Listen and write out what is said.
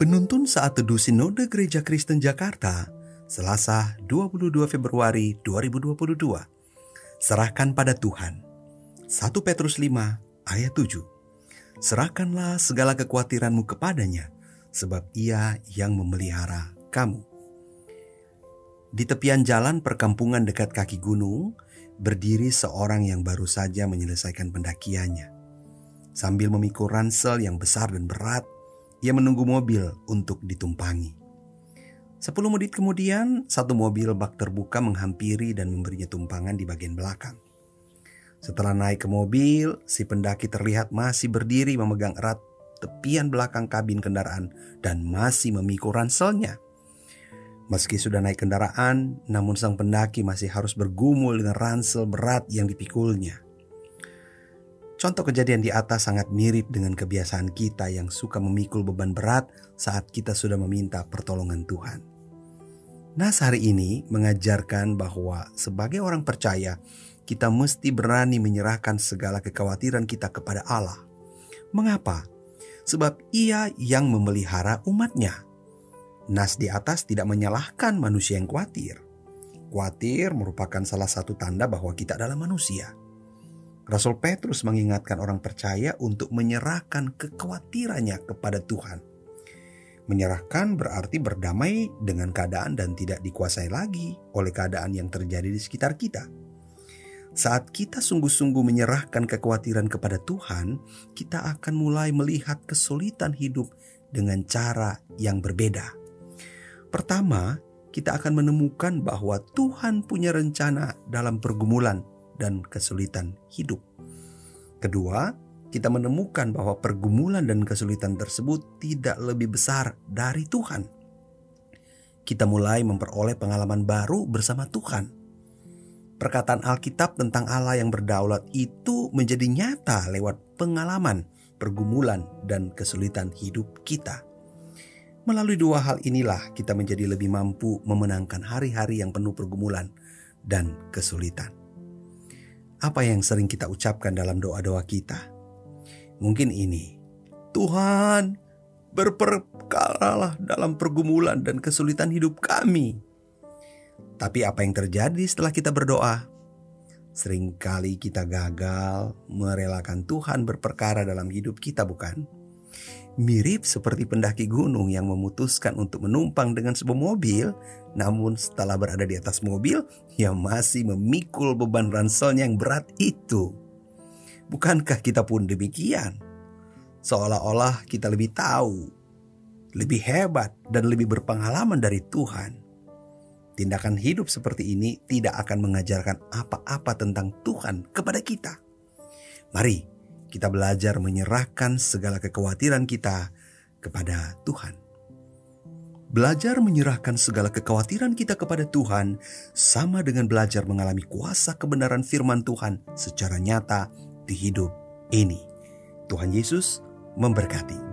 Penuntun saat teduh Sinode Gereja Kristen Jakarta, Selasa 22 Februari 2022. Serahkan pada Tuhan. 1 Petrus 5 ayat 7. Serahkanlah segala kekhawatiranmu kepadanya, sebab ia yang memelihara kamu. Di tepian jalan perkampungan dekat kaki gunung, berdiri seorang yang baru saja menyelesaikan pendakiannya. Sambil memikul ransel yang besar dan berat, ia menunggu mobil untuk ditumpangi. Sepuluh menit kemudian, satu mobil bak terbuka menghampiri dan memberinya tumpangan di bagian belakang. Setelah naik ke mobil, si pendaki terlihat masih berdiri memegang erat tepian belakang kabin kendaraan dan masih memikul ranselnya. Meski sudah naik kendaraan, namun sang pendaki masih harus bergumul dengan ransel berat yang dipikulnya. Contoh kejadian di atas sangat mirip dengan kebiasaan kita yang suka memikul beban berat saat kita sudah meminta pertolongan Tuhan. Nas hari ini mengajarkan bahwa sebagai orang percaya, kita mesti berani menyerahkan segala kekhawatiran kita kepada Allah. Mengapa? Sebab ia yang memelihara umatnya. Nas di atas tidak menyalahkan manusia yang khawatir. Khawatir merupakan salah satu tanda bahwa kita adalah manusia. Rasul Petrus mengingatkan orang percaya untuk menyerahkan kekhawatirannya kepada Tuhan. Menyerahkan berarti berdamai dengan keadaan dan tidak dikuasai lagi oleh keadaan yang terjadi di sekitar kita. Saat kita sungguh-sungguh menyerahkan kekhawatiran kepada Tuhan, kita akan mulai melihat kesulitan hidup dengan cara yang berbeda. Pertama, kita akan menemukan bahwa Tuhan punya rencana dalam pergumulan dan kesulitan hidup. Kedua, kita menemukan bahwa pergumulan dan kesulitan tersebut tidak lebih besar dari Tuhan. Kita mulai memperoleh pengalaman baru bersama Tuhan. Perkataan Alkitab tentang Allah yang berdaulat itu menjadi nyata lewat pengalaman, pergumulan, dan kesulitan hidup kita. Melalui dua hal inilah kita menjadi lebih mampu memenangkan hari-hari yang penuh pergumulan dan kesulitan. Apa yang sering kita ucapkan dalam doa-doa kita? Mungkin ini, Tuhan berperkaralah dalam pergumulan dan kesulitan hidup kami. Tapi apa yang terjadi setelah kita berdoa? Seringkali kita gagal merelakan Tuhan berperkara dalam hidup kita bukan? Mirip seperti pendaki gunung yang memutuskan untuk menumpang dengan sebuah mobil, namun setelah berada di atas mobil, ia masih memikul beban ranselnya yang berat itu. Bukankah kita pun demikian? Seolah-olah kita lebih tahu, lebih hebat, dan lebih berpengalaman dari Tuhan. Tindakan hidup seperti ini tidak akan mengajarkan apa-apa tentang Tuhan kepada kita. Mari kita belajar menyerahkan segala kekhawatiran kita kepada Tuhan. Belajar menyerahkan segala kekhawatiran kita kepada Tuhan sama dengan belajar mengalami kuasa kebenaran firman Tuhan secara nyata di hidup ini. Tuhan Yesus memberkati.